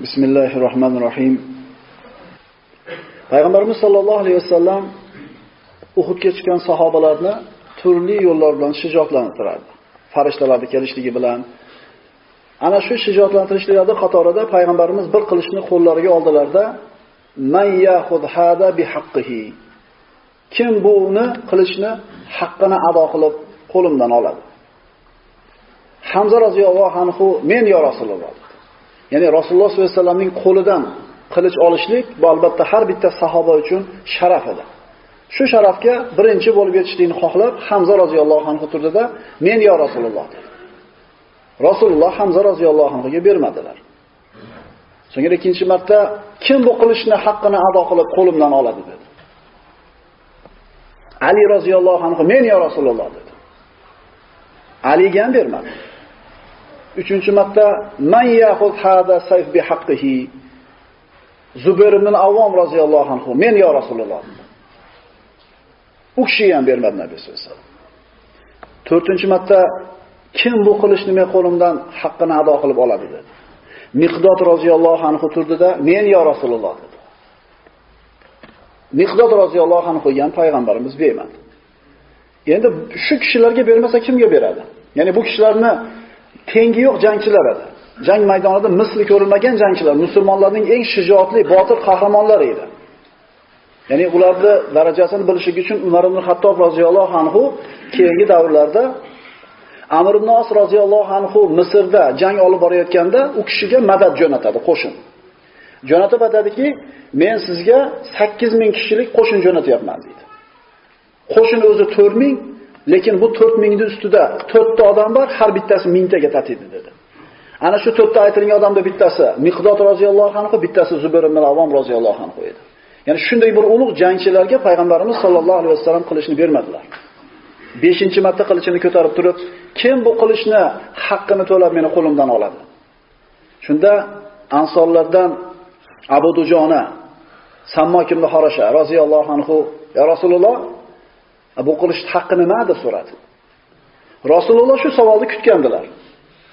Bismillahirrohmanirrohim. Payg'ambarimiz sollallohu alayhi vasallam Uhudga chiqqan sahobalarni turli yo'llar bilan shijoatlantirardi. Farishtalarning kelishligi bilan ana shu shijoatlantirishlarning qatorida payg'ambarimiz bir qilishni qo'llariga oldilarda man yahud hada bihaqqihi. Kim buni qilishni haqqini ado qilib qo'limdan oladi? Hamza roziyallohu anhu men yo Rasululloh. Ya'ni Rasululloh sollallohu alayhi vasallamning qo'lidan qilich olishlik bu albatta har bitta sahoba uchun sharaf edi. Shu sharafga birinchi bo'lib yetishlikni xohlab Hamza roziyallohu anhu turdida, "Men yo Rasululloh" dedi. Rasululloh Hamza roziyallohu anhuga bermadilar. So'ngra ikkinchi marta kim bu qilichni haqqini ado qilib qo'limdan oladi dedi. Ali roziyallohu anhu "Men yo Rasululloh" dedi. Aliga ham bermadi. Uchinchi marta man yahud hada sayf bi haqqihi Zubayr ibn Avvom roziyallohu anhu men yo Rasululloh. U kishi ham bermadi Nabiy sollallohu alayhi vasallam. Marta kim bu qilishni men qo'limdan haqqini ado qilib oladi dedi. Miqdod roziyallohu anhu turdida men yo Rasululloh dedi. Miqdod roziyallohu anhu ham payg'ambarimiz bermadi. Endi shu kishilarga bermasa kimga beradi? Ya'ni bu kishilarni tengi yo'q jangchilar edi. Jang maydonida misli ko'rilmagan jangchilar, musulmonlarning eng shijoatli, botir qahramonlari edi. Ya'ni ularni darajasini bilishlik uchun Umar ibn Xattob roziyallohu anhu keyingi davrlarda Amr ibn Os roziyallohu anhu Misrda jang olib borayotganda u kishiga madad jo'natadi, qo'shin. Jo'natib aytadiki, men sizga 8000 kishilik qo'shin jo'natyapman dedi. Qo'shin o'zi 4000, lekin bu 4000 ning ustida 4 ta odam bor, har bittasi mingtaga tatiydi dedi. Ana shu 4 ta aytilgan odamda bittasi Miqdod roziyallohu anhu, bittasi Zubayr ibn Avvom roziyallohu anhu edi. Ya'ni shunday bir ulug' jangchilarga payg'ambarimiz sollallohu alayhi vasallam qilishni bermadilar. 5-chi marta qilichini ko'tarib turib, kim bu qilichni haqqini to'lab meni qo'limdan oladi? Shunda ansorlardan Abu Dujona Sammok ibn Harasha roziyallohu anhu, "Ya Rasululloh, bu qilishni haqqi nima deb so'radi. Rasululloh shu savolni kutgandilar.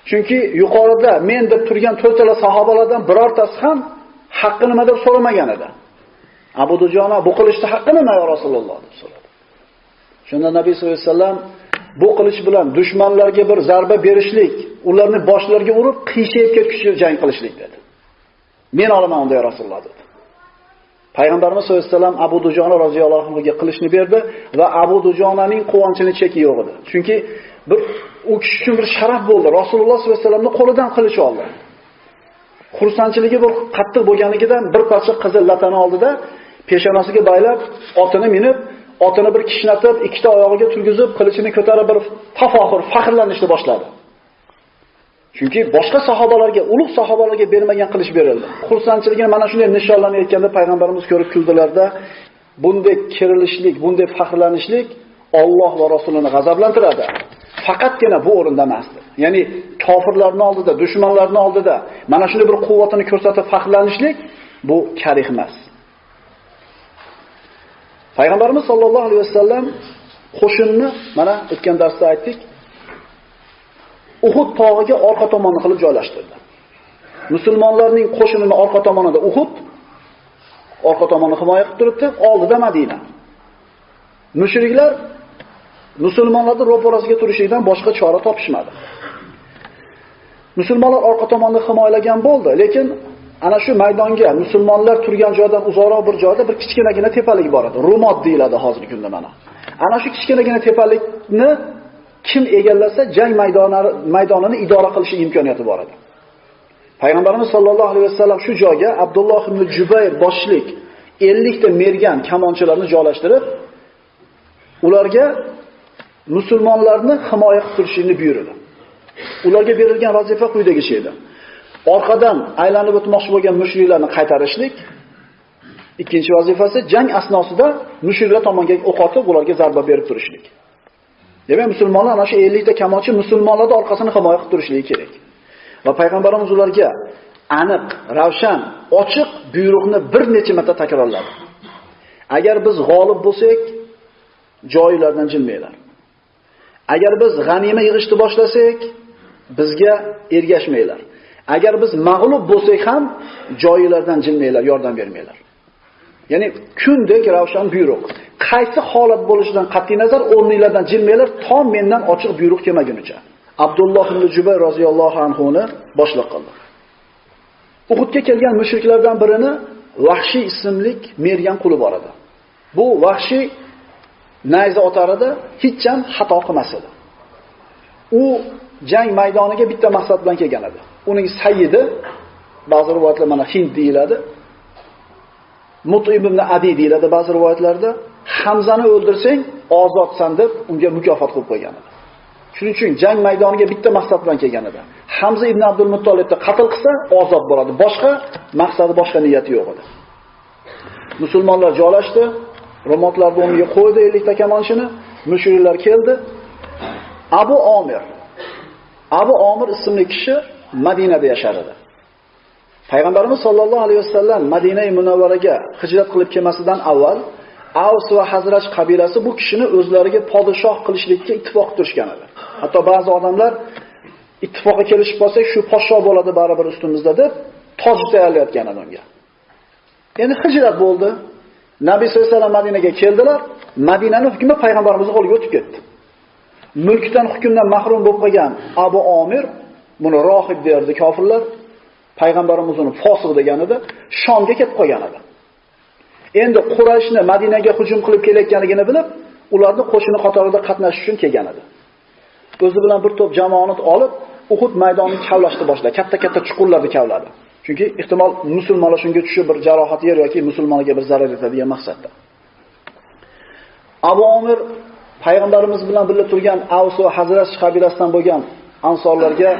Chunki yuqorida men deb turgan to'rtala sahobalardan birortasi ham haqqi nima deb so'ramagan edi. Abu Dujona bu qilishni haqqi nima yo Rasululloh deb so'radi. Shunda Nabiy sollallohu alayhi vasallam bu qilish bilan dushmanlarga bir zarba berishlik, ularni boshlariga urib qiyshayib ketkichli jang qilishlik dedi. Men olaman unda Rasululloh dedi. Payg'ambarimiz sollallohu alayhi vasallam Abu Dujona roziyallohu anhuga qilishni berdi va Abu Dujonaning quvonchini cheki yo'q edi. Chunki bir u kishi uchun bir sharaf bo'ldi. Rasululloh sollallohu alayhi vasallamning qo'lidan qilich oldi. Xursandchiligi bir qattiq bo'lganligidan bir parcha qizil latani oldida peshonasiga baylab, otini minib, otini bir kishnatib, ikkita oyog'iga turgizib, qilichini ko'tarib bir tafoxur, faxrlanishni boshladi. Chunki boshqa sahobalarga, ulug' sahobalarga bermagan qilish berildi. Xursandchiligini mana shunday nishonlanayotganda payg'ambarimiz ko'rib kuldilarda, bunday kirilishlik, bunday faxrlanishlik Alloh va Rasulini g'azablantiradi. Faqatgina bu o'rinda emasdi. Ya'ni kofirlarning oldida, dushmanlarning oldida mana shunday bir quvvatini ko'rsatib faxrlanishlik bu karih emas. Payg'ambarimiz sollallohu alayhi vasallam qo'shinni mana o'tgan darsda aytdik, Uhud tog'iga orqa tomonni qilib joylashtirdi. Musulmonlarning qo'shinini orqa tomonida Uhud, orqa tomonni himoya qilib turibdi, oldida Madina. Mushriklar musulmonlarning ro'parasiga turishlikdan boshqa chora topishmadi. Musulmonlar orqa tomonni himoyalagan bo'ldi, lekin ana shu maydonga musulmonlar turgan joydan uzoqroq bir joyda bir kichkinagina tepalik bor edi. Rumot deyiladi hozirgi kunda mana. Ana shu kichkinagina tepalikni kim egallasa jang maydonini idora qilish imkoniyati bor edi. Payg'ambarimiz sollallohu alayhi vasallam shu joyga Abdulloh ibn Jubayr boshlik 50 ta mergan kamonchilarni joylashtirib, ularga musulmonlarni himoya qilib turishini buyurdi. Ularga berilgan vazifa quyidagicha edi. Orqadan aylanib o'tmoqchi bo'lgan mushriklarni qaytarishlik, ikkinchi vazifasi jang asnosida mushriklar tomonga o'q otib, ularga zarba berib turishlik. Demak, musulmonlar ana shu 50 ta kamonchi musulmonlarning orqasini himoya qilib turishligi kerak. Va payg'ambarimiz ularga aniq, ravshan, ochiq buyruqni bir necha marta takrorladi. Agar biz g'olib bo'lsak, joylardan jilmaylar. Agar biz g'anima yig'ishni boshlasak, bizga ergashmanglar. Agar biz mag'lub bo'lsak ham joylardan jilmanglar, yordam bermanglar. Ya'ni kundek ravshan buyruq. Qaysi holat bo'lishidan qat'i nazar o'rninglardan jilmanglar, tom mendan ochiq buyruq kelmagunicha. Abdulloh ibn Jubay roziyallohu anhu ni boshliq qildi. Uhudga kelgan mushriklardan birini Vahshiy ismlik mergan quli bor edi. Bu Vahshiy nayza otar edi, hech ham xato qilmas edi. U jang maydoniga bitta maqsad bilan kelgan edi. Uning sayyidi ba'zi rivoyatlar mana Hind deyiladi. Mut'im ibn Adi deyiladi ba'zi rivoyatlarda. Hamzani o'ldirsang ozodsan deb unga mukofot qo'yib qo'ygan edi. Shuning uchun jang maydoniga bitta maqsad bilan kelgan edi. Hamza ibn Abdul Muttolibni qatl qilsa ozod bo'ladi. Boshqa maqsadi, boshqa niyati yo'q edi. Musulmonlar joylashdi, romotlarni o'rniga qo'ydi 50 ta kamonchini, mushriklar keldi. Abu Omir Abu Omir ismli kishi Madinada yashar edi. Payg'ambarimiz sollallohu alayhi vasallam Madinai Munawvaraga hijrat qilib kelmasidan avval Avs va Hazraj qabilasi bu kishini o'zlariga podshoh qilishlikka ittifoq turishgan edi. Hatto ba'zi odamlar ittifoqqa kelishib qolsak, shu podshoh bo'ladi baribir ustimizda deb toj tayyorlayotgan edi unga. Endi hijrat bo'ldi. Nabiy sollallohu alayhi vasallam Madinaga keldilar. Madinaning hukmi payg'ambarimizning qo'liga o'tib ketdi. Mulkdan hukmdan mahrum bo'lib qolgan Abu Omir buni rohib derdi kofirlar. Payg'ambarimiz uni fosiq degan edi, Shomga ketib qolgan edi. Endi Qurayshni Madinaga hujum qilib kelayotganligini bilib, ularni qo'shini qatorida qatnashish uchun kelgan edi. O'zi bilan bir to'p jamoani olib, Uhud maydonini kavlashni boshladi. Katta-katta chuqurlarni kavladi. Chunki ehtimol musulmonlar shunga tushib bir jarohat yer yoki musulmonlarga bir zarar yetadigan maqsadda. Abu Omir payg'ambarimiz bilan birga turgan Avs va Hazrat qabilasidan bo'lgan ansorlarga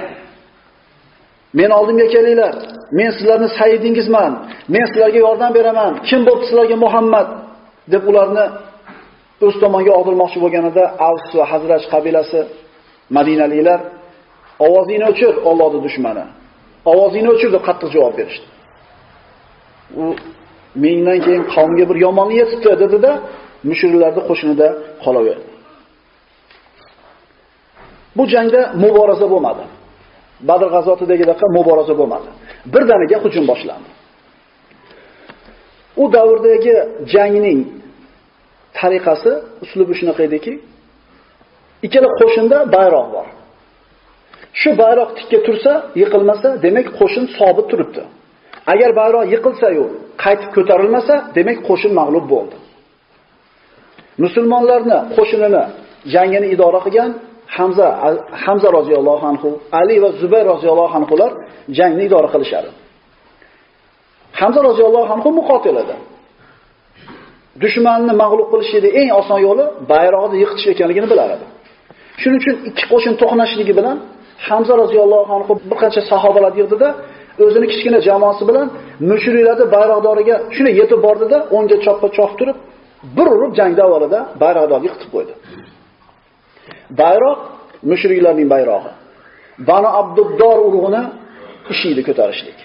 Men oldimga kelinglar. Men sizlarni sayyidingizman. Men sizlarga yordam beraman. Kim bo'lib sizlarga Muhammad deb ularni o'z tomoniga og'dirmoqchi bo'lganida Avs va Hazraj qabilasi Madinaliklar ovozini o'chir, Allohning dushmani. Ovozini o'chir deb qattiq javob berishdi. U mendan keyin qavmga bir yomonlik yetibdi dedi-da, mushriklarning qo'shinida qolaverdi. Bu jangda muboraza bo'lmadi. Badr g'azotidagidek muboraza bo'lmadi. Birdaniga hujum boshlandi. U davrdagi jangning tariqasi, uslubi shunaqa ediki, ikkala qo'shinda bayroq bor. Shu bayroq tikka tursa, yiqilmasa, demak qo'shin sobit turibdi. Agar bayroq yiqilsa-yu, qaytib ko'tarilmasa, demak qo'shin mag'lub bo'ldi. Musulmonlarni qo'shinini jangini idora qilgan Hamza Hamza roziyallohu anhu, Ali va Zubayr roziyallohu anhular jangni idora qilishadi. Hamza roziyallohu anhu muqotil edi. Dushmanni mag'lub qilishning eng oson yo'li bayroqni yiqitish ekanligini bilar edi. Shuning uchun ikki qo'shin to'qnashligi bilan Hamza roziyallohu anhu bir qancha sahobalar yig'dida o'zini kichkina jamoasi bilan mushriklarni bayroqdoriga shuna yetib bordida, o'ngga choppa choq turib, bir urib jangda avvalida bayroqdorni yiqitib qo'ydi. Bayroq mushriklarning bayrog'i. Banu Abduddor urug'ini ishiydi ko'tarishlik.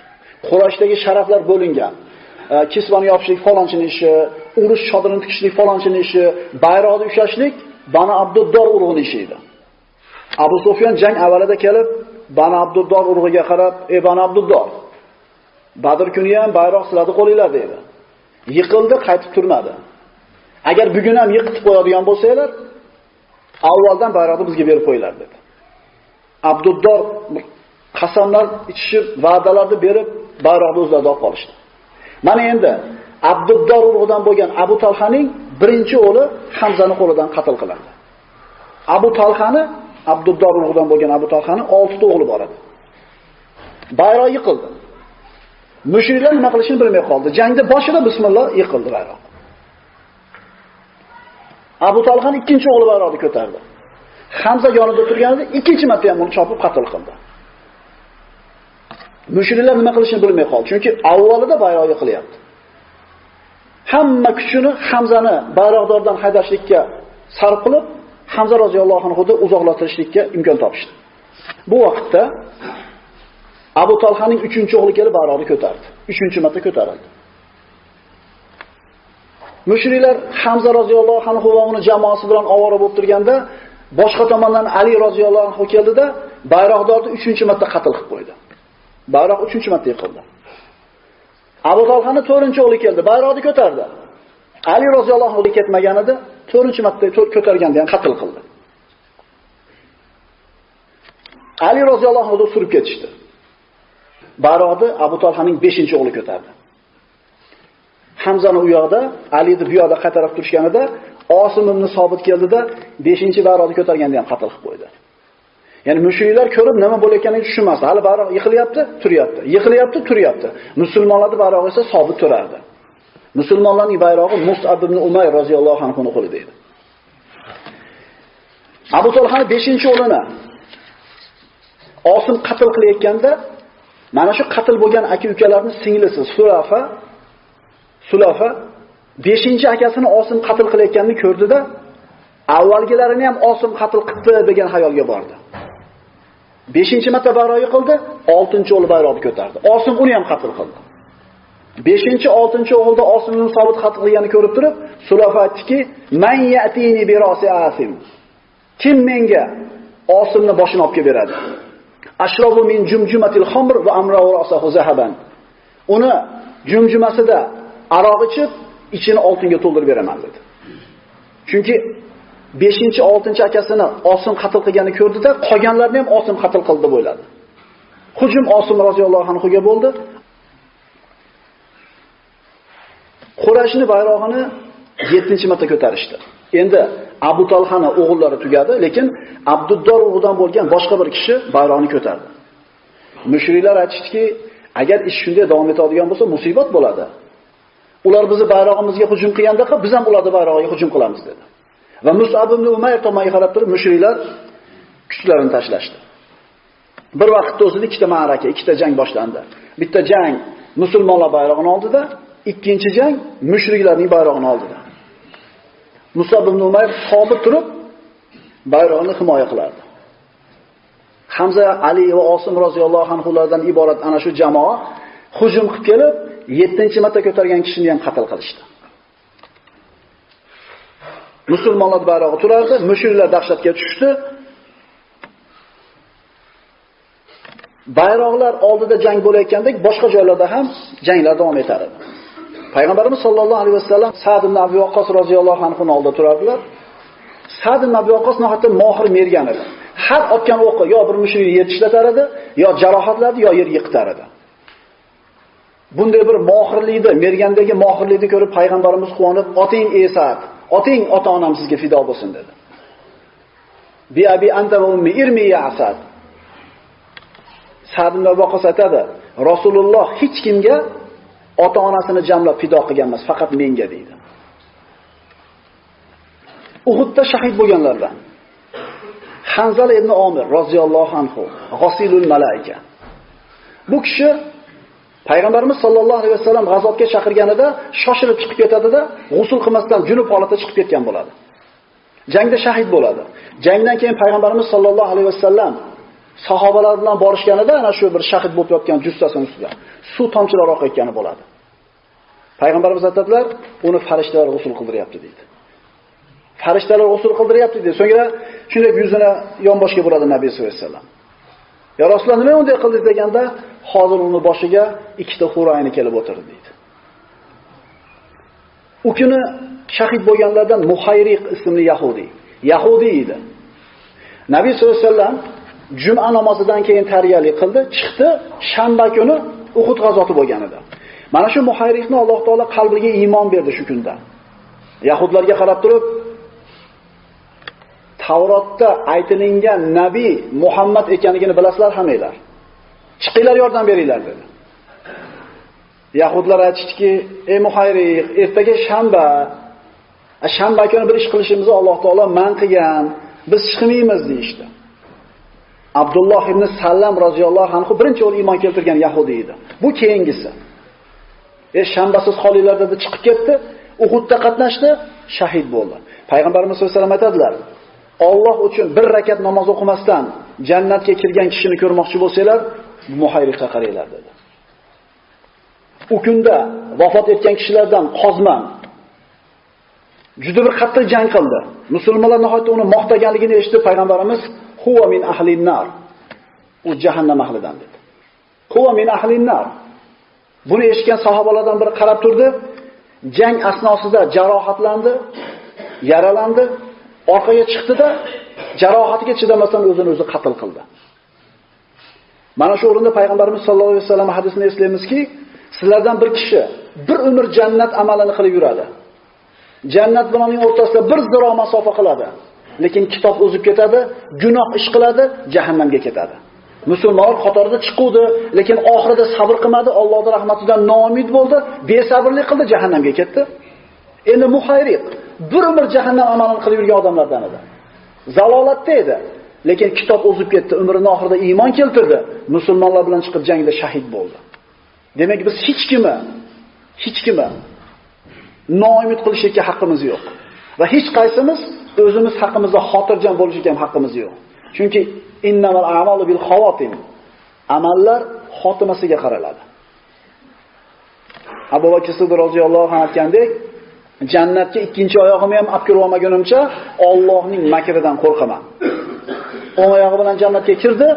Quroshdagi sharaflar bo'lingan. Kisvani yopishlik falonchining ishi, urush chodirini tikishlik falonchining ishi, bayroqni ushlashlik Banu Abduddor urug'ining ishi edi. Abu Sufyan jang avvalida kelib, Banu Abduddor urug'iga qarab, "Ey Banu Abduddor, Badr kuni ham bayroq siladi qo'linglar" dedi. Yiqildi, qaytib turmadi. Agar bugun ham yiqitib qo'yadigan bo'lsanglar, avvaldan bayroqni bizga berib qo'yinglar dedi. Abduddor qasamlar ichishib, va'dalarni berib, bayroqni o'zlariga olib qolishdi. Mana endi Abduddor urug'idan bo'lgan Abu Talhaning birinchi o'g'li Hamzani qo'lidan qatl qilindi. Abu Talhani Abduddor urug'idan bo'lgan Abu talhani oltita o'g'li bor edi. Bayroq yiqildi. Mushriklar nima qilishini bilmay qoldi. Jangda boshida bismillah yiqildi bayroq. Abu Talhan ikkinchi o'g'li bayroqni ko'tardi. Hamza yonida turganida ikkinchi marta ham uni chopib qatl qildi. Mushriklar nima qilishini bilmay qoldi, chunki avvalida bayroqni qilyapti. Hamma kuchini Hamzani bayroqdordan haydashlikka sarf qilib, Hamza roziyallohu anhu uzoqlashtirishlikka imkon topishdi. Bu vaqtda Abu Talhaning 3-o'g'li kelib bayroqni ko'tardi. 3-marta ko'tarildi. Mushriklar Hamza roziyallohu anhu va uning jamoasi bilan ovora bo'lib turganda, boshqa tomondan Ali roziyallohu anhu keldida, bayroqdorni 3-chi marta qatl qilib qo'ydi. Bayroq 3-chi marta yiqildi. Abu Talhani 4-o'g'li keldi, bayroqni ko'tardi. Ali roziyallohu anhu ketmagan edi, 4-marta ko'targanda ham qatl qildi. Ali roziyallohu anhu surib ketishdi. Bayroqni Abu Talhaning 5-o'g'li ko'tardi. Hamzani u yoqda, Alini bu yoqda qatarib turishganida Osim ibn Sobit keldida 5-bayroqni ko'targanda ham qatl qilib qo'ydi. Ya'ni mushriklar ko'rib nima bo'layotganini tushunmasdi. Hali bayroq yiqilyapti, turyapti. Yiqilyapti, turyapti. Musulmonlarning bayrog'i esa sobit turardi. Musulmonlarning bayrog'i Mus'ab ibn Umay roziyallohu anhu qo'lida edi. Abu Talhaning 5-o'g'lini Osim qatl qilayotganda mana shu qatl bo'lgan aka-ukalarning singlisi Surafa Sulofa 5-akasini Osim qatl qilayotganini ko'rdida, avvalgilarini ham Osim qatl qildi degan xayolga bordi. 5-marta bayroq qildi, 6-o'g'li bayroqni ko'tardi. Osim uni ham qatl qildi. 5-chi, 6-o'g'ilda Osimning sobit qatl qilganini ko'rib turib, Sulofa aytdiki, "Man ya'tini bi rosi Asim." Kim menga Osimni boshini olib kelib beradi? Ashrobu min jumjumatil xamr va amra'u ra'sahu zahaban. Uni jumjumasida aroq ichib, ichini oltinga to'ldirib beraman dedi. Chunki 5-chi, 6-chi akasini Osim qatl qilganini ko'rdida, qolganlarni ham Osim qatl qildi deb o'yladi. Hujum Osim roziyallohu anhuga bo'ldi. Qurashni bayrog'ini 7-chi marta ko'tarishdi. Endi Abu Talhani o'g'illari tugadi, lekin Abduddor o'g'idan bo'lgan boshqa bir kishi bayroqni ko'tardi. Mushriklar aytishdiki, agar ish shunday davom etadigan bo'lsa, musibat bo'ladi. Ular bizni bayrog'imizga hujum qilganda, biz ham ularning bayrog'iga hujum qilamiz dedi. Va Mus'ab ibn Umayr tomonga qarab turib mushriklar kuchlarini tashlashdi. Bir vaqtda o'zida ikkita ma'raka, ikkita jang boshlandi. Bitta jang musulmonlar bayrog'ini oldida, ikkinchi jang mushriklarning bayrog'ini oldida. Mus'ab ibn Umayr sobit turib bayrog'ini himoya qilardi. Hamza, Ali va Osim roziyallohu anhulardan iborat ana shu jamoa hujum qilib kelib, 7-marta ko'targan kishini ham qatl qilishdi. Musulmonlar bayrog'i turardi, mushriklar dahshatga tushdi. Bayroqlar oldida jang bo'layotgandek, boshqa joylarda ham janglar davom etar edi. Payg'ambarimiz sollallohu alayhi vasallam Sa'd ibn Abi Waqqas roziyallohu anhu oldida turardilar. Sa'd ibn Abi Waqqas nohaqda mohir mergan edi. Har otgan o'qi yo bir mushrikni yer tishlatar edi, yo jarohatlardi, yo yer yiqitar edi. Bunday bir mohirlikni, mergandagi mohirlikni ko'rib payg'ambarimiz quvonib, "Oting Esat, oting ota-onam sizga fido bo'lsin" dedi. Bi abi anta va ummi irmi ya Asad. Sa'd ibn Waqqas aytadi, Rasululloh hech kimga ota-onasini jamlab fido qilgan emas, faqat menga deydi. Uhudda shahid bo'lganlardan Hanzal ibn Omir roziyallohu anhu, g'osilul malaika. Bu kishi Payg'ambarimiz sollallohu alayhi vasallam g'azotga chaqirganida shoshilib chiqib ketadida, g'usul qilmasdan junub holatda chiqib ketgan bo'ladi. Jangda shahid bo'ladi. Jangdan keyin payg'ambarimiz sollallohu alayhi vasallam sahobalar bilan borishganida ana shu bir shahid bo'lib yotgan jussasini ustida suv tomchilari oqayotgani bo'ladi. Payg'ambarimiz aytadilar, uni farishtalar g'usul qildiryapti deydi. Farishtalar g'usul qildiryapti deydi. So'ngra shunday yuzini yonboshga buradi Nabiy sollallohu alayhi vasallam. Ya Rasululloh nima unday qildi deganda, hozir uni boshiga ikkita xurayni kelib o'tirdi deydi. U kuni shahid bo'lganlardan Muhayriq ismli yahudi. Yahudi edi. Nabiy sollallohu alayhi vasallam juma namozidan keyin tarbiyalik qildi, chiqdi, shanba kuni Uhud g'azoti bo'lgan edi. Mana shu Muhayriqni Alloh taolo qalbiga iymon berdi shu kunda. Yahudlarga qarab turib, Tavrotda aytilingan nabiy Muhammad ekanligini bilasizlar hammanglar. Chiqinglar yordam beringlar dedi. Yahudlar aytishdiki, "Ey Muhayriq, ertaga shanba. Shanba kuni bir ish qilishimizni Alloh taolo man qilgan. Biz chiqmaymiz" deyishdi. Abdulloh ibn Sallam roziyallohu anhu birinchi o'l iymon keltirgan yahudi edi. Bu keyingisi. E shanbasiz qolinglar dedi, chiqib ketdi. Uhudda qatnashdi, shahid bo'ldi. Payg'ambarimiz sollallohu alayhi vasallam aytadilar: Alloh uchun bir rakat namoz o'qimasdan jannatga kirgan kishini ko'rmoqchi bo'lsanglar, muhayriqqa qaranglar dedi. U kunda vafot etgan kishilardan Qozman juda bir qattiq jang qildi. Musulmonlar nihoyatda uni maqtaganligini eshitib payg'ambarimiz huwa min ahlin nar. U jahannam ahlidan dedi. huwa min ahlin nar. Buni eshitgan sahobalardan biri qarab turdi. Jang asnosida jarohatlandi, yaralandi, orqaga chiqdi-da, jarohatiga chidamasdan o'zini o'zi qatl qildi. Mana shu o'rinda payg'ambarimiz sollallohu alayhi vasallam hadisini eslaymizki, sizlardan bir kishi bir umr jannat amalini qilib yuradi. Jannat bilan uning o'rtasida bir ziro masofa qiladi. Lekin kitob o'zib ketadi, gunoh ish qiladi, jahannamga ketadi. Musulmonlar qatorida chiquvdi, lekin oxirida sabr qilmadi, Allohning rahmatidan noumid bo'ldi, besabrlik qildi, jahannamga ketdi. Endi muhayriq bir umr jahannam amalini qilib yurgan odamlardan edi. Zalolatda edi. Lekin kitob o'zib ketdi, umrining oxirida iymon keltirdi, musulmonlar bilan chiqib jangda shahid bo'ldi. Demak, biz hech kimni hech kimni noumid qilishga haqqimiz yo'q. Va hech qaysimiz o'zimiz haqimizda xotirjam bo'lishga ham haqqimiz yo'q. Chunki innamal a'malu bil xawatim. Amallar xotimasiga qaraladi. Abu Bakr Siddiq roziyallohu anhu aytgandek, jannatga ikkinchi oyog'imni ham olib kirib olmagunimcha Allohning makridan qo'rqaman. O'ng oyog'i bilan jannatga kirdi,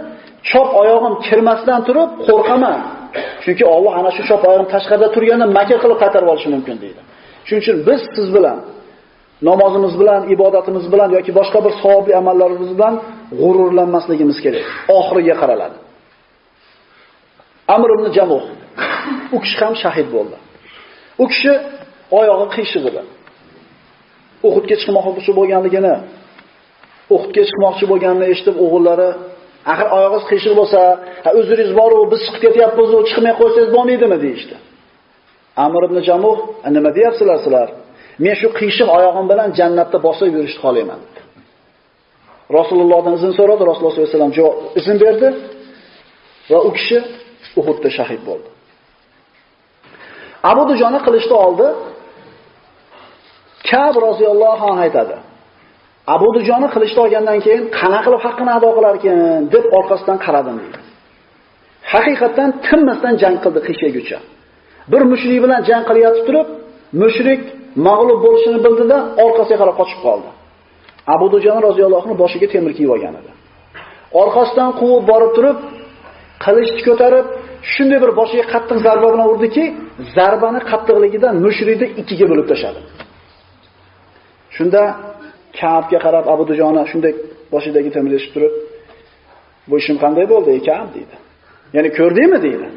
chop oyog'im kirmasdan turib qo'rqaman. Chunki Alloh ana shu chop oyog'im tashqarida turganda makr qilib qaytarib olishi mumkin deydi. Shuning uchun biz siz bilan namozimiz bilan, ibodatimiz bilan yoki boshqa bir savobli amallarimiz bilan g'ururlanmasligimiz kerak. Oxiriga qaraladi. Amr ibn Jamuh u kishi ham shahid bo'ldi. U kishi oyog'i qiyshiq edi. Uhudga chiqmoqchi bo'lganligini, Uhudga chiqmoqchi bo'lganini eshitib o'g'illari axir oyog'ingiz qiyshiq bo'lsa, ha o'zingiz bor-u, biz chiqib ketyapmiz, u chiqmay qo'ysangiz bo'lmaydimi deyishdi. Amr ibn Jamuh, nima deyapsizlar sizlar? Men shu qiyshiq oyog'im bilan jannatda bosib yurishni xohlayman. Rasulullohdan izn so'radi, Rasululloh sollallohu alayhi vasallam javob izn berdi va u kishi Uhudda shahid bo'ldi. Abu Dujona qilishni oldi. Kab roziyallohu anhu aytadi. Abu Dujoni qilishni olgandan keyin qana qilib haqqini ado qilar ekan deb orqasidan qaradim deydi. Haqiqatan tinmasdan jang qildi qishigacha. Bir mushrik bilan jang qilyotib turib, mushrik mag'lub bo'lishini bildida orqasiga qarab qochib qoldi. Abu Dujoni roziyallohu anhu boshiga temir kiyib olgan edi. Orqasidan quvib borib turib, qilichni ko'tarib, shunday bir boshiga qattiq zarba bilan urdiki, zarbani qattiqligidan mushrikni ikkiga bo'lib tashladi. Shunda Ka'bga qarab Abu Dujona shunday boshidagi temirlashib turib, bu ishim qanday bo'ldi, ey Ka'b dedi. Ya'ni ko'rdingmi deydi.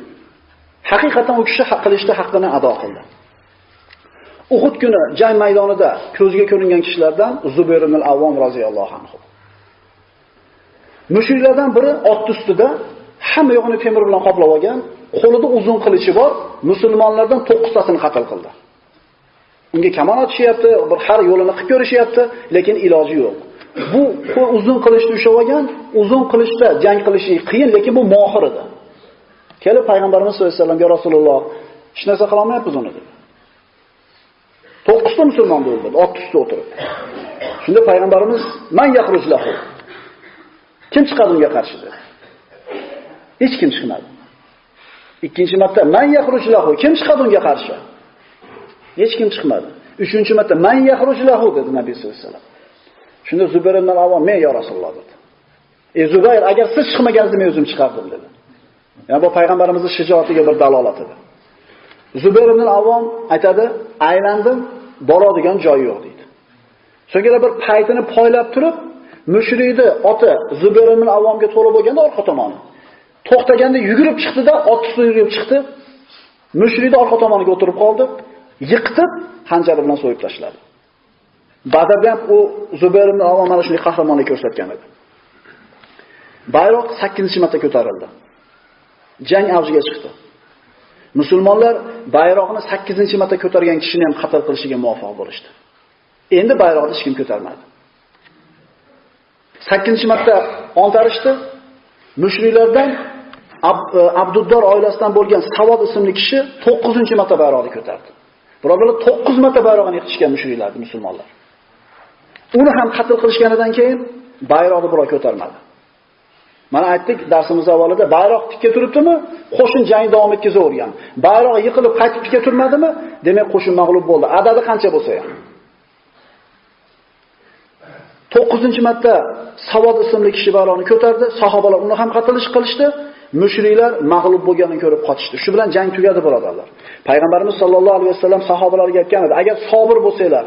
Haqiqatan u kishi haq qilishda haqqini ado qildi. Uhud kuni jang maydonida ko'zga ko'ringan kishilardan Zubayr ibn al-Avvom roziyallohu anhu. Mushriklardan biri ot ustida hamma yo'g'ini temir bilan qoplab olgan, qo'lida uzun qilichi bor, musulmonlardan 9 tasini qatl qildi. Unga kamon otishyapti, bir har yo'lini qilib ko'rishyapti, lekin iloji yo'q. Bu uzun qilichni ushlab olgan, uzun qilichda jang qilishi qiyin, lekin bu mohir edi. Kelib payg'ambarimiz sollallohu alayhi vasallamga Rasululloh, hech narsa qila olmayapmiz uni" dedi. To'qqizta musulmon bo'ldi, ot ustida o'tirib. Shunda payg'ambarimiz "Man yakhruj lahu" Kim chiqadi unga qarshi dedi. Hech kim chiqmadi. Ikkinchi marta "Man yakhruj lahu" Kim chiqadi unga qarshi? Hech kim chiqmadi. Uchinchi marta "Man yakhruj lahu" dedi Nabiy sollallohu alayhi vasallam. Shunda Zubayr ibn al-Awwam "Men ya Rasululloh" dedi. "Ey Zubayr, agar siz chiqmaganingizda men o'zim chiqardim" dedi. Ya'ni bu payg'ambarimizning shijoatiga bir dalolat edi. Zubayr ibn al-Avvom aytadi, aylandim, boradigan joyi yo'q deydi. So'ngra bir paytini poylab turib, mushrikni oti Zubayr ibn al-Avvomga to'la bo'lganda orqa tomoni. To'xtaganda yugurib chiqdi-da, ot ustida yurib chiqdi. Mushrikni orqa tomoniga o'tirib qoldi, yiqitib hanjari bilan so'yib tashladi. Badrda ham u Zubayr ibn al-Avvom mana shunday qahramonlik ko'rsatgan edi. Bayroq 8-marta ko'tarildi. Jang avjiga chiqdi. Musulmonlar bayroqni 8-marta ko'targan kishini ham qatl qilishiga muvaffaq bo'lishdi. Endi bayroqni hech kim ko'tarmadi. 8-marta ontarishdi. Mushriklardan e, Abduddor oilasidan bo'lgan Savod ismli kishi 9-marta bayroqni ko'tardi. Birodarlar 9 marta bayroqni yiqitishgan mushriklar, musulmonlar. Uni ham qatl qilishganidan keyin bayroqni birov ko'tarmadi. Mana aytdik darsimiz avvalida bayroq tikka turibdimi? Qo'shin jang davom etkazavergan. Bayroq yiqilib qaytib tikka turmadimi? Demak qo'shin mag'lub bo'ldi. Adadi qancha bo'lsa ham. 9-marta Savod ismli kishi bayroqni ko'tardi, sahobalar uni ham qatl qilishdi. Mushriklar mag'lub bo'lganini ko'rib qochishdi. Shu bilan jang tugadi birodarlar. Payg'ambarimiz sollallohu alayhi vasallam sahobalarga aytgan edi, agar sabr bo'lsanglar,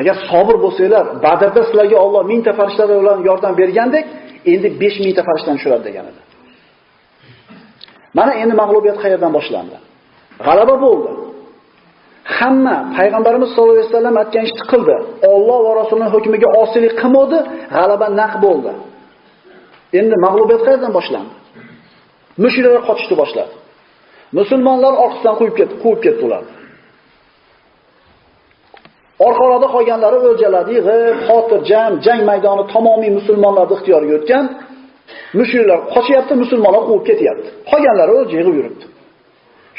agar sabr bo'lsanglar, Badrda sizlarga Alloh 1000 ta farishtalar bilan yordam bergandek, endi 5000 ta farishtani tushiradi degan edi. Mana endi mag'lubiyat qayerdan boshlandi? G'alaba bo'ldi. Hamma payg'ambarimiz sollallohu alayhi vasallam aytgan ishni qildi. Alloh va rasulining hukmiga osilik qilmadi, g'alaba naq bo'ldi. Endi mag'lubiyat qayerdan boshlandi? Mushriklar qochishni boshladi. Musulmonlar orqasidan qo'yib ketdi, quvib ketdi ular. Orqalarda qolganlari o'ljaladi, yig'ib, xotirjam jang maydoni tamomiy musulmonlarning ixtiyoriga o'tgan. Mushriklar qochyapti, musulmonlar quvib ketyapti. Qolganlari o'lja yig'ib yuribdi.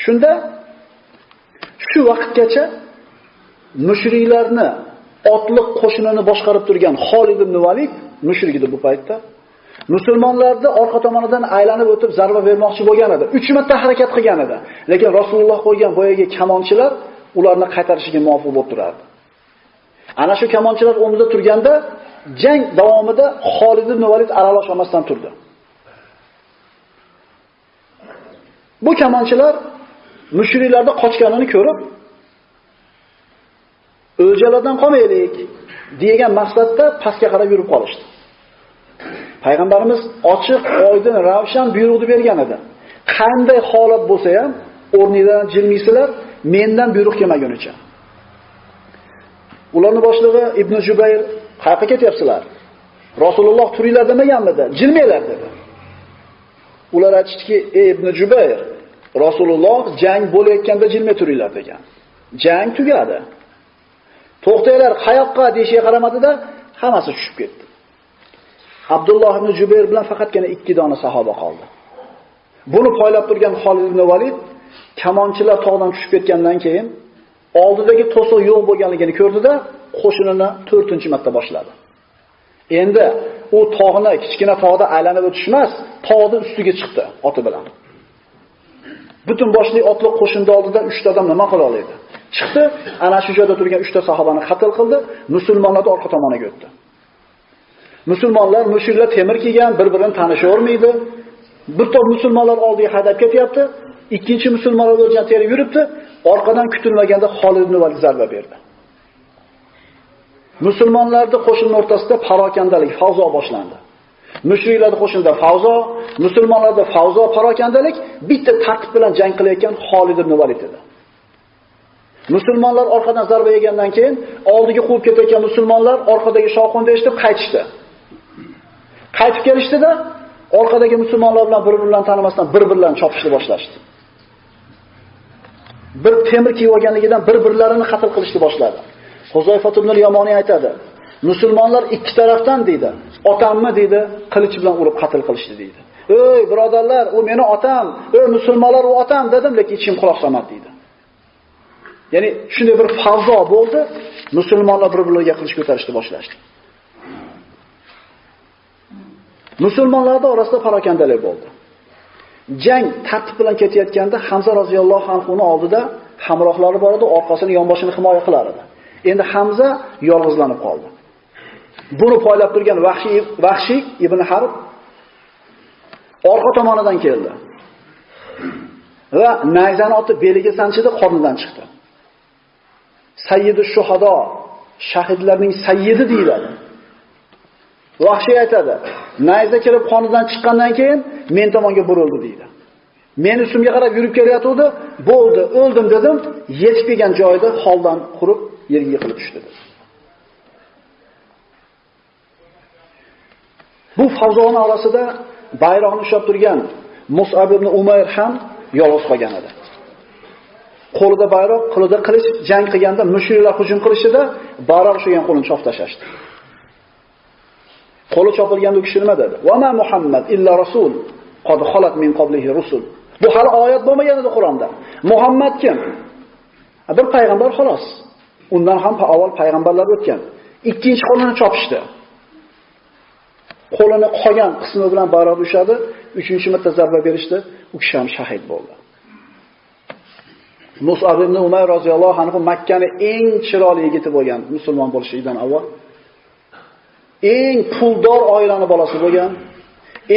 Shunda shu vaqtgacha mushriklarni otliq qo'shinini boshqarib turgan Xolid ibn Valid mushrik edi bu paytda. Musulmonlarni orqa tomonidan aylanib o'tib zarba bermoqchi bo'lgan edi. 3 marta harakat qilgan edi. Lekin Rasululloh qo'ygan boyagi kamonchilar ularni qaytarishiga muvaffaq bo'lib turardi. Ana shu kamonchilar o'rnida turganda jang davomida Xolid ibn Valid aralash olmasdan turdi. Bu kamonchilar mushriklarda qochganini ko'rib, o'ljalardan qolmaylik degan maqsadda pastga qarab yurib qolishdi. Payg'ambarimiz ochiq, oydin, ravshan buyruqni bergan edi. Qanday holat bo'lsa ham o'rnidan jilmaysizlar, mendan buyruq kelmagunicha. Ularning boshlig'i Ibn Jubayr qayerga ketyapsizlar? Rasululloh turinglar demaganmidi? Jilmanglar dedi. Ular aytishdiki, "Ey Ibn Jubayr, Rasululloh jang bo'layotganda jilmay turinglar" degan. Jang tugadi. To'xtanglar, qayoqqa deyishiga qaramadida, hammasi tushib ketdi. Abdulloh ibn Jubayr bilan faqatgina 2 dona sahoba qoldi. Buni poylab turgan Xolid ibn Valid kamonchilar tog'dan tushib ketgandan keyin oldidagi to'siq yo'q bo'lganligini ko'rdida, qo'shinini 4-marta boshladi. Endi u tog'ni kichkina tog'da aylanib o'tishmas, tog'ning ustiga chiqdi oti bilan. Butun boshli otliq qo'shinni oldida 3 ta odam nima qila oladi? Chiqdi, ana shu joyda turgan 3 ta sahobani qatl qildi, musulmonlarni orqa tomoniga o'tdi. Musulmonlar mushriklar temir kiygan, bir-birini tanishavermaydi. Bir to'p musulmonlar oldiga haydab ketyapti, ikkinchi musulmonlar o'ljan terib yuribdi, orqadan kutilmaganda Xolid ibn Valid zarba berdi. Musulmonlarning qo'shinning o'rtasida parokandalik, favzo boshlandi. Mushriklarning qo'shinida favzo, musulmonlarda favzo, parokandalik bitta tartib bilan jang qilayotgan Xolid ibn Valid edi. Musulmonlar orqadan zarba yegandan keyin oldiga quvib ketayotgan musulmonlar orqadagi shovqinni eshitib qaytishdi. Qaytib kelishdida orqadagi musulmonlar bilan bir-birlarini tanimasdan bir-birlarini chopishni boshlashdi. Bir temir kiyib olganligidan bir-birlarini qatl qilishni boshladi. Huzayfat ibn al-Yamoniy aytadi: Musulmonlar ikki tarafdan deydi. Otammi deydi, qilich bilan urib qatl qilishdi deydi. "Ey birodarlar, u meni otam, ey musulmonlar u otam" dedim, lekin ichim quloq solmadi deydi. Ya'ni shunday bir favzo bo'ldi, musulmonlar bir-birlariga qilich ko'tarishni boshlashdi. Musulmonlarning orasida parokandalik bo'ldi. Jang tartib bilan ketayotganda Hamza roziyallohu anhu oldida hamrohlari bor edi, orqasini yonboshini himoya qilar edi. Endi Hamza yolg'izlanib qoldi. Buni poylab turgan Vahshiy Vahshiy ibn Harb orqa tomonidan keldi. Va nayzani otib beliga sanchidi, qornidan chiqdi. Sayyidu shuhado, shahidlarning sayyidi deyiladi. Vahshiy aytadi, nayza kirib qonidan chiqqandan keyin men tomonga burildi deydi. Men ustimga qarab yurib kelayotgandi, bo'ldi, o'ldim dedim, yetib kelgan joyida holdan qurib yerga yiqilib tushdi. Bu favzoni orasida bayroqni ushlab turgan Mus'ab ibn Umayr ham yolg'iz qolgan edi. Qo'lida bayroq, qo'lida qilich jang qilganda mushriklar hujum qilishida bayroq ushlagan qo'lini chop tashlashdi. Qo'li chopilganda u kishi nima dedi? "Va ma Muhammad illa rasul, qad xolat min qablihi rusul." Bu hali oyat bo'lmagan edi Qur'onda. Muhammad kim? Bir payg'ambar xolos. Undan ham avval payg'ambarlar o'tgan. Ikkinchi qo'lini chopishdi. Qo'lini qolgan qismi bilan barab ushadi, uchinchi marta zarba berishdi, u kishi ham shahid bo'ldi. Mus'ab ibn Umar roziyallohu anhu Makkani eng chiroyli yigiti bo'lgan musulmon bo'lishidan avval eng puldor oilani bolasi bo'lgan,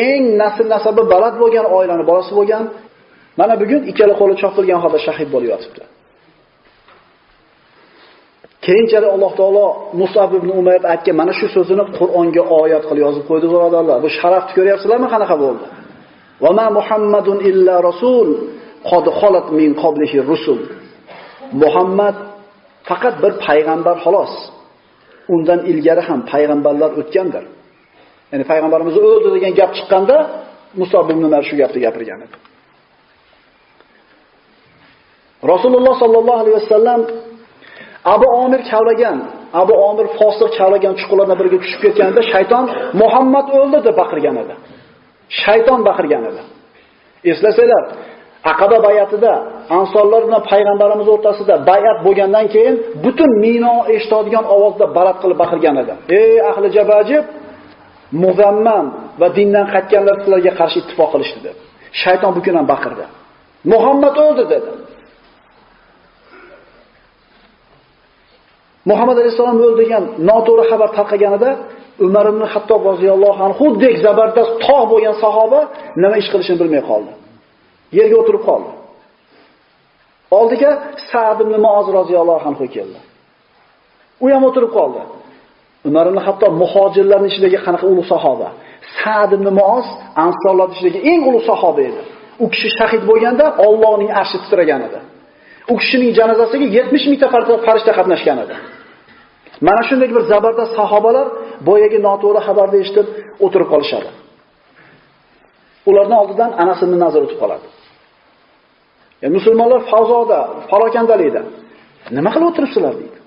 eng nasl nasabi baland bo'lgan oilani bolasi bo'lgan, mana bugun ikkala qo'li chopilgan holda shahid bo'lib yotibdi. Keyinchalik Alloh taolo Musab ibn Umayr aytgan mana shu so'zini Qur'onga oyat qilib yozib qo'ydi, birodarlar. Bu sharafni ko'ryapsizlarmi, qanaqa bo'ldi? Va ma Muhammadun illa rasul qad xolat min qablihi rusul. Muhammad faqat bir payg'ambar xolos. Undan ilgari ham payg'ambarlar o'tgandir. Ya'ni payg'ambarimiz o'ldi degan gap chiqqanda Musa ibn Umar shu gapni gapirgan edi. Rasululloh sallallohu alayhi vasallam Abu Omir kavlagan, Abu Omir fosiq kavlagan chuqurlardan biriga tushib ketganda shayton Muhammad o'ldi deb baqirgan edi. Shayton baqirgan edi. Eslasanglar, Aqaba bayatida ansorlar bilan payg'ambarimiz o'rtasida bayat bo'lgandan keyin butun Mino eshitadigan ovozda balat qilib baqirgan edi. Ey ahli Jabajib, muzammam va dindan qaytganlar sizlarga qarshi ittifoq qilishdi deb. Shayton bu kun ham baqirdi. Muhammad o'ldi dedi. Muhammad alayhisalom degan noto'g'ri xabar tarqaganida Umar ibn Hattob roziyallohu anhu dek zabardast tog' bo'lgan sahoba nima ish qilishini bilmay qoldi. Yerga o'tirib qoldi. Oldiga Sa'd ibn Muoz roziyallohu anhu keldi. U ham o'tirib qoldi. Umar ibn Hattob muhojirlarning ichidagi qanaqa ulug' sahoba. Sa'd ibn Muoz ansorlar ichidagi eng ulug' sahoba edi. U kishi shahid bo'lganda Allohning arshi titragan edi. U kishining janozasiga 70 mingta farishta qatnashgan edi. Mana shunday bir zabardast sahobalar boyagi noto'g'ri xabarni eshitib o'tirib qolishadi. Ularning oldidan Anas ibn Nazar o'tib qoladi. Ya musulmonlar favzoda, parokandalikda. Nima qilib o'tiribsizlar deydi.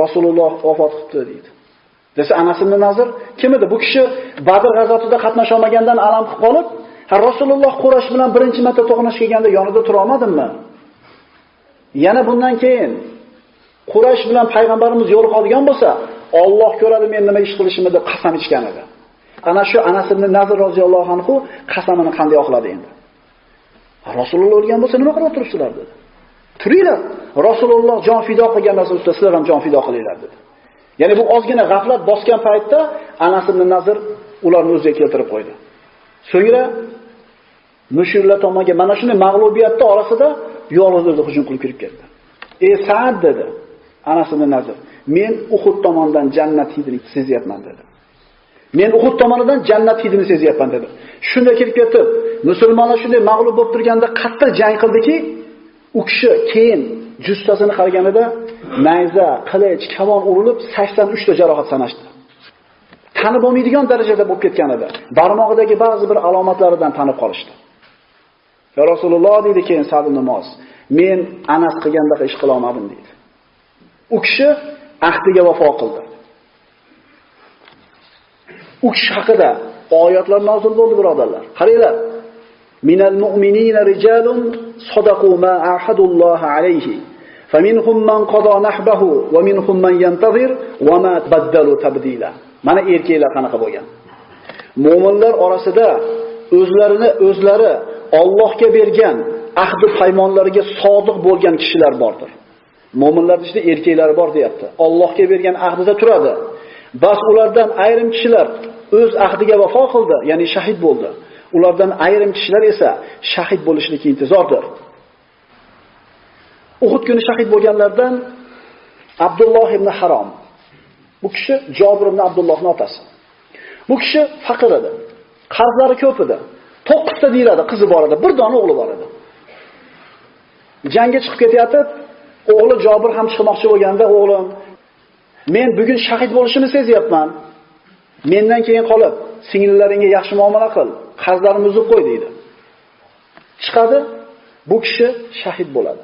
Rasululloh vafot qildi deydi. Desa Anas ibn Nazir kim edi? Bu kishi Badr g'azotida qatnasha olmagandan alam qilib qolib, ha Rasululloh Quraysh bilan birinchi marta to'qnash kelganda yonida tura olmadimmi? Yana bundan keyin Quraysh bilan payg'ambarimiz yo'l yo'liqadigan bo'lsa, Alloh ko'radi men nima ish qilishimni deb qasam ichgan edi. Ana shu Anas ibn Nazir roziyallohu anhu qasamini qanday oqladi endi? Rasululloh o'lgan bo'lsa nima qilib turibsizlar dedi. Turinglar. Rasululloh jon fido qilgan narsa ustida sizlar ham jon fido qilinglar dedi. Ya'ni bu ozgina g'aflat bosgan paytda Anas ibn Nazir ularni o'ziga keltirib qo'ydi. So'ngra mushriklar tomonga mana shunday mag'lubiyatda orasida yolg'iz o'zi hujum qilib kirib ketdi. "Ey Sa'd" dedi. Anas ibn Nazir, "Men Uhud tomondan jannat hidini sezyapman" dedi. Men Uhud tomonidan jannat hidini sezyapman dedi. Shunda kelib ketib, musulmonlar shunday mag'lub bo'lib turganda qattiq jang qildiki, u kishi keyin jussasini qaraganida nayza, qilich, kamon urilib 83 ta jarohat sanashdi. Tanib bo'lmaydigan darajada bo'lib ketgan edi. Barmog'idagi ba'zi bir alomatlaridan tanib qolishdi. Ya Rasululloh dedi keyin Sa'd namoz, men Anas qilgandaqa ish qila olmadim dedi. U kishi ahdiga vafo qildi. u kishi haqida oyatlar nozil bo'ldi birodarlar qaranglar minal mu'minina rijalun sadaqu ma ahadullohi alayhi faminhum man qada nahbahu va minhum man yantazir va ma baddalu tabdila mana erkaklar qanaqa bo'lgan mo'minlar orasida o'zlarini o'zlari Allohga bergan ahdi paymonlariga sodiq bo'lgan kishilar bordir. Mo'minlar ichida erkaklari bor deyapti. Allohga bergan ahdida turadi. Bas ulardan ayrim kishilar o'z ahdiga vafo qildi ya'ni shahid bo'ldi ulardan ayrim kishilar esa shahid bo'lishlikka intizordir Uhud kuni shahid bo'lganlardan Abdulloh ibn Harom. Bu kishi Jabir ibn Abdullohning otasi. Bu kishi faqir edi. Qarzlari ko'p edi. 9 ta deyiladi, qizi bor edi, bir dona o'g'li bor edi. Jangga chiqib ketayotib, o'g'li Jabir ham chiqmoqchi bo'lganda, o'g'lim, men bugun shahid bo'lishimni sezyapman. Mendan keyin qolib, singillaringga yaxshi muomala qil, qarzlarimni uzib qo'y deydi. Chiqadi, bu kishi shahid bo'ladi.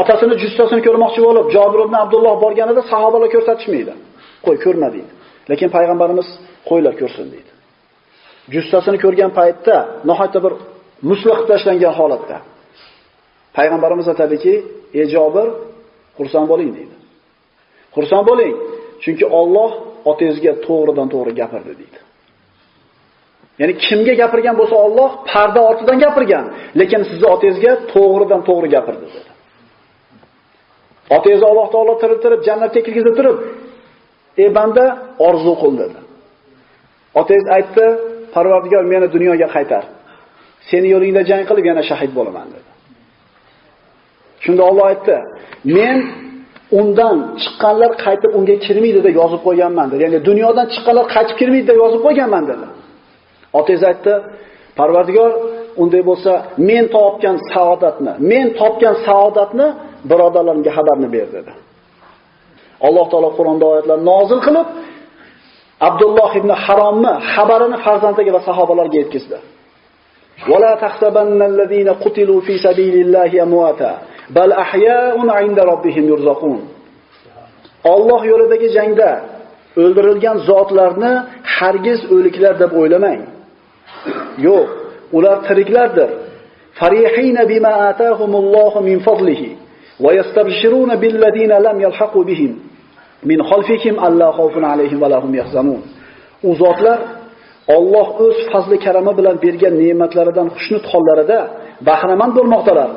Otasini jussasini ko'rmoqchi bo'lib, Jabir ibn Abdulloh borganida sahobalar ko'rsatishmaydi. Qo'y, ko'rma deydi. Lekin payg'ambarimiz qo'ylar ko'rsin deydi. Jussasini ko'rgan paytda nihoyatda bir muslih tashlangan holatda payg'ambarimiz aytadiki, "Ey Jabir, xursand bo'ling" deydi. Xursand bo'ling, chunki Alloh otangizga to'g'ridan to'g'ri gapirdi deydi. Ya'ni kimga gapirgan bo'lsa Alloh parda ortidan gapirgan, lekin sizni otangizga to'g'ridan to'g'ri gapirdi dedi. Otangizni Alloh taolo tiriltirib jannatga kirgizib turib, "Ey banda, orzu qil" dedi. Otangiz aytdi, Parvardigor meni dunyoga qaytar. Seni yo'lingda jang qilib yana shahid bo'laman dedi. Shunda Alloh aytdi, men undan chiqqanlar qaytib unga kirmaydi deb yozib qo'yganman dedi. Ya'ni dunyodan chiqqanlar qaytib kirmaydi deb yozib qo'yganman dedi. Otangiz aytdi, Parvardigor unday bo'lsa, men topgan saodatni, men topgan saodatni birodarlarimga xabarni ber dedi. Alloh taolo Qur'onda oyatlar nozil qilib, Abdulloh ibn Haromni xabarini farzandiga va sahobalarga yetkazdi. ولا تحسبن الذين قتلوا في سبيل الله امواتا bal ahyaun inda robbihim yurzaqun Alloh yo'lidagi jangda o'ldirilgan zotlarni hargiz o'liklar deb o'ylamang. Yo'q, ular tiriklardir. Farihina bima atahumullohu min fadlihi va yastabshiruna billadina lam yalhaqu bihim min xalfihim alla xawfun alayhim va lahum yahzamun. U zotlar Alloh o'z fazli karami bilan bergan ne'matlaridan xushnud hollarida bahramand bo'lmoqdalar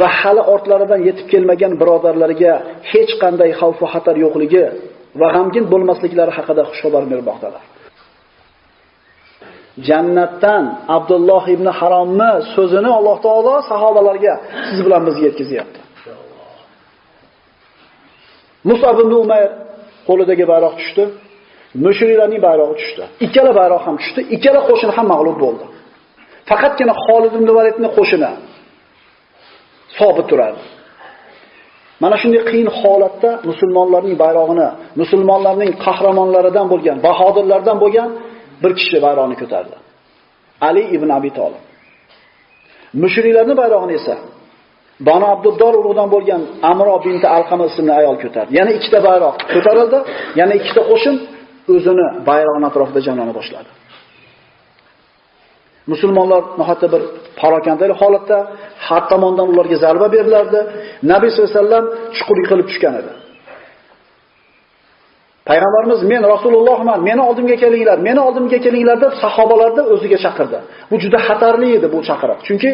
va hali ortlaridan yetib kelmagan birodarlariga hech qanday xavf va xatar yo'qligi va g'amgin bo'lmasliklari haqida xushxabar bermoqdalar. Jannatdan Abdulloh ibn Haromni so'zini Alloh taolo sahobalarga siz bilan bizga yetkazyapti. Musab ibn Umayr qo'lidagi bayroq tushdi. Mushriklarning bayrog'i tushdi. Ikkala bayroq ham tushdi. Ikkala qo'shin ham mag'lub bo'ldi. Faqatgina Xolid ibn Validning qo'shini sobit turadi. Mana shunday qiyin holatda musulmonlarning bayrog'ini, musulmonlarning qahramonlaridan bo'lgan, bahodirlardan bo'lgan bir kishi bayrog'ini ko'tardi. Ali ibn Abi Talib. Mushriklarning bayrog'ini esa Banu Abduddor urug'idan bo'lgan Amro binti Alqama ismli ayol ko'tardi. Yana ikkita bayroq ko'tarildi, yana ikkita qo'shin o'zini bayrog'ini atrofida jamlana boshladi. Musulmonlar nihoyatda bir parokandalik holatda har tomondan ularga zarba berilardi. Nabiy sollallohu alayhi vasallam chuqur yiqilib tushgan edi. Payg'ambarimiz men Rasulullohman, meni oldimga kelinglar, meni oldimga kelinglar deb sahobalarni o'ziga chaqirdi. Bu juda xatarli edi bu chaqiriq. Chunki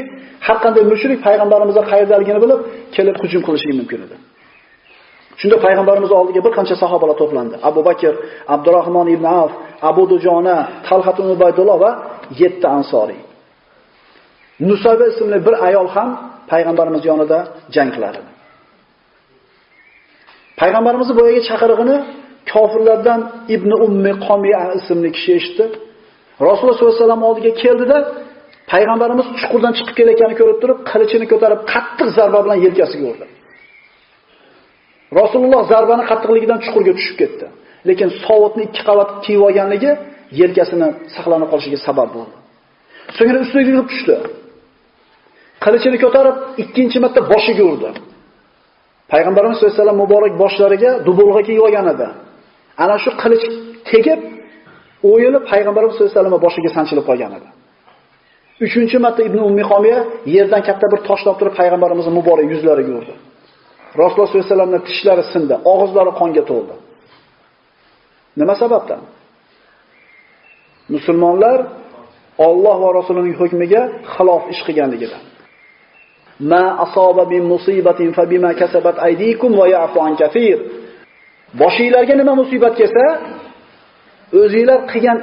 har qanday mushrik payg'ambarimizga qayerdaligini bilib, kelib hujum qilishi mumkin edi. Shunda payg'ambarimiz oldiga bir qancha sahobalar to'plandi. Abu Bakr, Abdurrahmon ibn Auf, Abu Dujona, Talhat ibn Ubaydulloh va 7 ansoriy. Nusayba ismli bir ayol ham payg'ambarimiz yonida jang qiladi. Payg'ambarimiz boyaga chaqirig'ini kofirlardan Ibn Ummi Qomiya ismli kishi eshitdi. Rasululloh sollallohu alayhi vasallam oldiga keldida payg'ambarimiz chuqurdan chiqib kelayotganini ko'rib turib, qilichini ko'tarib qattiq zarba bilan yelkasiga urdi. Rasululloh zarbani qattiqligidan chuqurga tushib ketdi. Lekin sovutni ikki qavat kiyib olganligi yelkasini saqlanib qolishiga sabab bo'ldi. So'ngra ustiga yurib tushdi. Qilichini ko'tarib ikkinchi marta boshiga urdi. Payg'ambarimiz sollallohu alayhi vasallam muborak boshlariga dubulg'a kiyib olgan edi. Ana shu qilich tegib, o'yilib payg'ambarimiz sollallohu alayhi vasallam boshiga sanchilib qolgan edi. Uchinchi marta Ibn Ummi Qomiya yerdan katta bir tosh toptirib payg'ambarimizning muborak yuzlariga urdi. Rasululloh sollallohu alayhi vasallamning tishlari sindi, og'izlari qonga to'ldi. Nima sababdan? Musulmonlar Alloh va Rasulining hukmiga xilof ish qilganligidan. Ma asoba min musibatin fa bima kasabat aydikum va ya'fu an kaseer. Boshingizlarga nima musibat kelsa, o'zingizlar qilgan